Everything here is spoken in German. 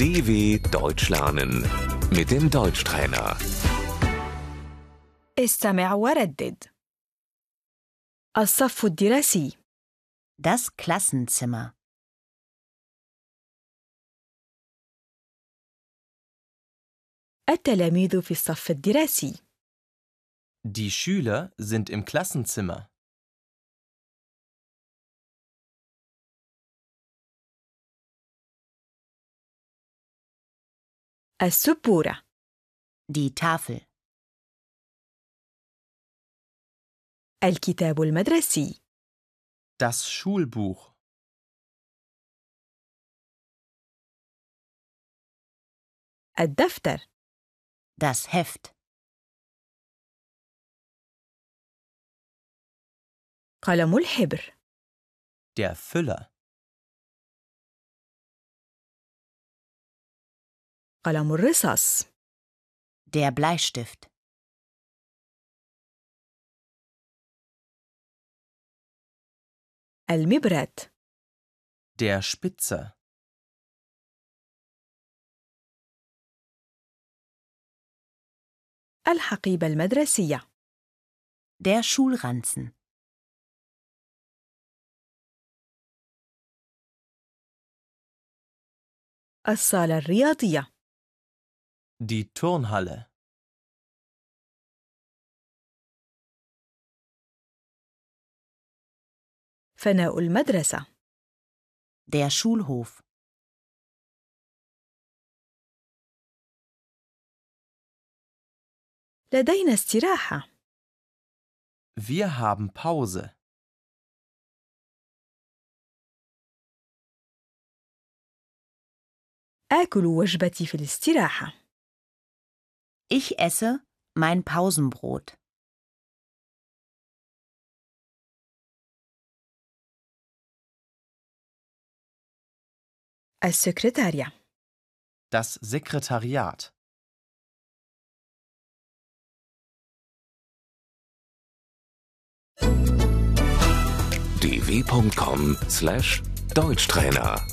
DW Deutsch lernen mit dem Deutschtrainer. استمع وردد الصف الدراسي Das Klassenzimmer. التلاميذ في الصف الدراسي Die Schüler sind im Klassenzimmer. السبورة Die Tafel. الكتاب المدرسي Das Schulbuch. الدفتر Das Heft. قلم الحبر Der Füller. قلم الرصاص Der Bleistift. المبرد Der Spitzer. الحقيبة المدرسية Der Schulranzen. الصالة الرياضية Die Turnhalle. فناء المدرسة Der Schulhof. لدينا استراحة Wir haben Pause. آكل وجبتي في الاستراحة Ich esse mein Pausenbrot. السكرتارية Das Sekretariat. dw.com/deutschtrainer